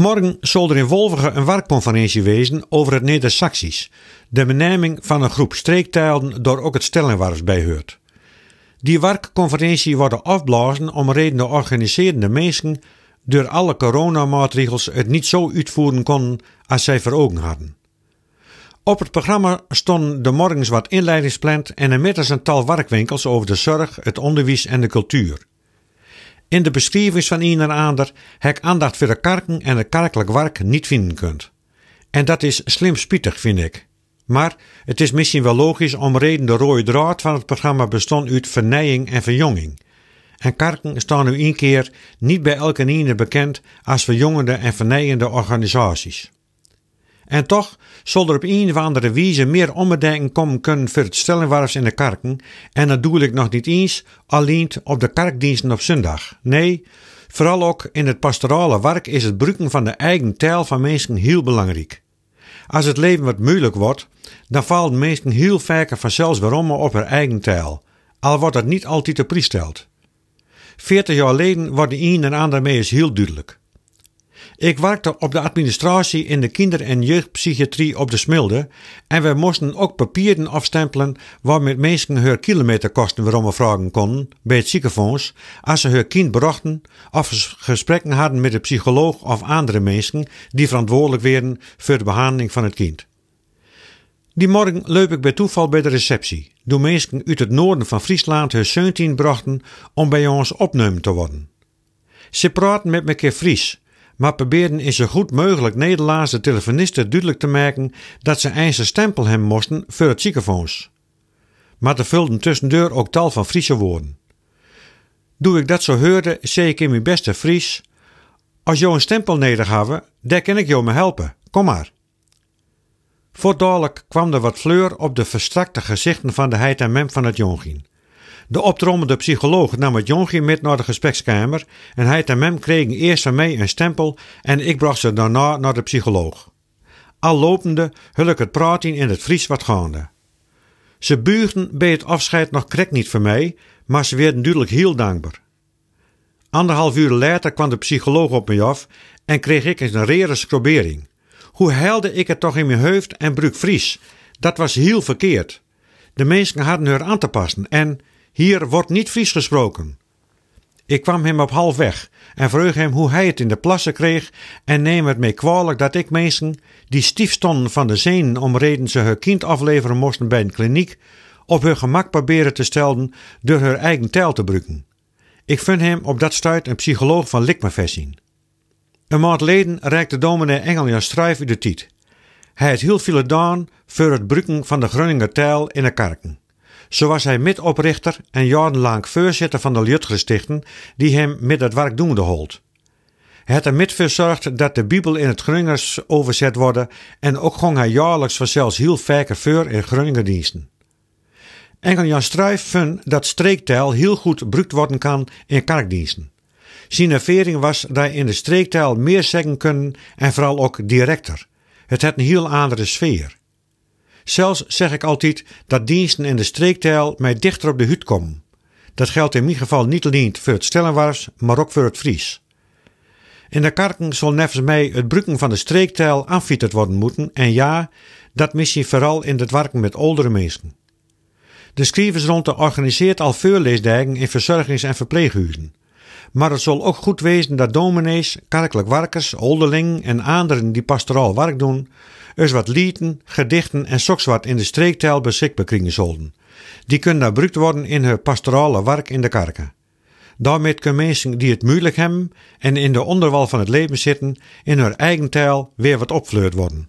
Morgen zal er in Wolveren een werkconferentie wezen over het Neder-Saxisch, de benaming van een groep streektijlen door ook het Stellingwarfs bijhoort. Die werkconferentie wordt afblazen om reden de organiserende mensen door alle coronamaatregels het niet zo uitvoeren konden als zij voor ogen hadden. Op het programma stonden de morgens wat inleidingsplant en inmiddels een tal werkwinkels over de zorg, het onderwijs en de cultuur. In de beschrijving van een en ander heb aandacht voor de karken en het kerkelijk werk niet vinden kunt. En dat is slim spietig, vind ik. Maar het is misschien wel logisch om reden de rode draad van het programma bestond uit vernijing en verjonging. En karken staan nu een keer niet bij elke ene bekend als verjongende en vernijende organisaties. En toch zal er op een of andere wijze meer ombedenken komen kunnen voor het stellingwarfs in de karken. En dat doe ik nog niet eens alleen op de karkdiensten op zondag. Nee, vooral ook in het pastorale werk is het gebruiken van de eigen taal van mensen heel belangrijk. Als het leven wat moeilijk wordt, dan vallen mensen heel vaker vanzelfs waarom op hun eigen taal. Al wordt dat niet altijd op prijs stelt. Veertig jaar geleden wordt de een en ander mee is heel duidelijk. Ik werkte op de administratie in de kinder- en jeugdpsychiatrie op de Smilde en we moesten ook papieren afstempelen waarmee mensen hun kilometerkosten weer vragen konden bij het ziekenfonds als ze hun kind brachten of gesprekken hadden met de psycholoog of andere mensen die verantwoordelijk werden voor de behandeling van het kind. Die morgen loop ik bij toeval bij de receptie, door mensen uit het noorden van Friesland hun zeuntien brachten om bij ons opgenomen te worden. Ze praten met me keer Fries, maar probeerden in zo goed mogelijk Nederlands de telefonisten duidelijk te maken dat ze eisen stempel hebben moesten voor het ziekenfonds. Maar er vulden tussendeur ook tal van Friese woorden. Doe ik dat zo hoorde, zei ik in mijn beste Fries: Als jou een stempel neder hebben, daar kan ik jou me helpen. Kom maar. Voortdurend kwam er wat fleur op de verstrakte gezichten van de heid en mem van het jongien. De optrommende psycholoog nam het jongje met naar de gesprekskamer en hij en mem kregen eerst van mij een stempel en ik bracht ze daarna naar de psycholoog. Al lopende hul ik het praten in het Fries wat gaande. Ze buigden bij het afscheid nog krek niet voor mij, maar ze werden duidelijk heel dankbaar. Anderhalf uur later kwam de psycholoog op mij af en kreeg ik een rere scrobering. Hoe helde ik het toch in mijn hoofd en bruik Fries? Dat was heel verkeerd. De mensen hadden er aan te passen en hier wordt niet Fries gesproken. Ik kwam hem op half weg en vroeg hem hoe hij het in de plassen kreeg en neem het mee kwalijk dat ik mensen die stief stonden van de zenuwen om reden ze hun kind afleveren moesten bij een kliniek, op hun gemak proberen te stellen door hun eigen taal te bruiken. Ik vind hem op dat stuit een psycholoog van Likmefessin. Een maand geleden reikte dominee Engeljan Struif u de tiet. Hij heeft heel veel gedaan voor het bruiken van de Groninger taal in de kerken. Zo was hij midoprichter en jarenlang voorzitter van de Jutgerstichten die hem met het werk doende holt. Hij had er met verzorgd dat de Bijbel in het Groningers overzet worden en ook gong hij jaarlijks vanzelfs heel vaker voor in Groninger diensten. Enkel Jan Struijf vond dat streektaal heel goed gebruikt worden kan in kerkdiensten. Zijn ervaring was dat hij in de streektaal meer zeggen kunnen en vooral ook directer. Het had een heel andere sfeer. Zelfs zeg ik altijd dat diensten in de streektaal mij dichter op de hut komen. Dat geldt in mijn geval niet alleen voor het Stellenwars, maar ook voor het Fries. In de karken zal nevens mij het bruiken van de streektaal aanfieterd worden moeten en ja, dat misschien vooral in het werken met oudere mensen. De schrijversronde organiseert al voorleesdagen in verzorgings- en verpleeghuizen. Maar het zal ook goed wezen dat dominees, kerkelijk werkers, olderlingen en anderen die pastoraal werk doen, eens wat lieden, gedichten en wat in de streektaal beschikbaar krijgen zullen. Die kunnen gebruikt worden in hun pastorale werk in de kerken. Daarmee kunnen mensen die het moeilijk hebben en in de onderwal van het leven zitten, in hun eigen taal weer wat opvleurd worden.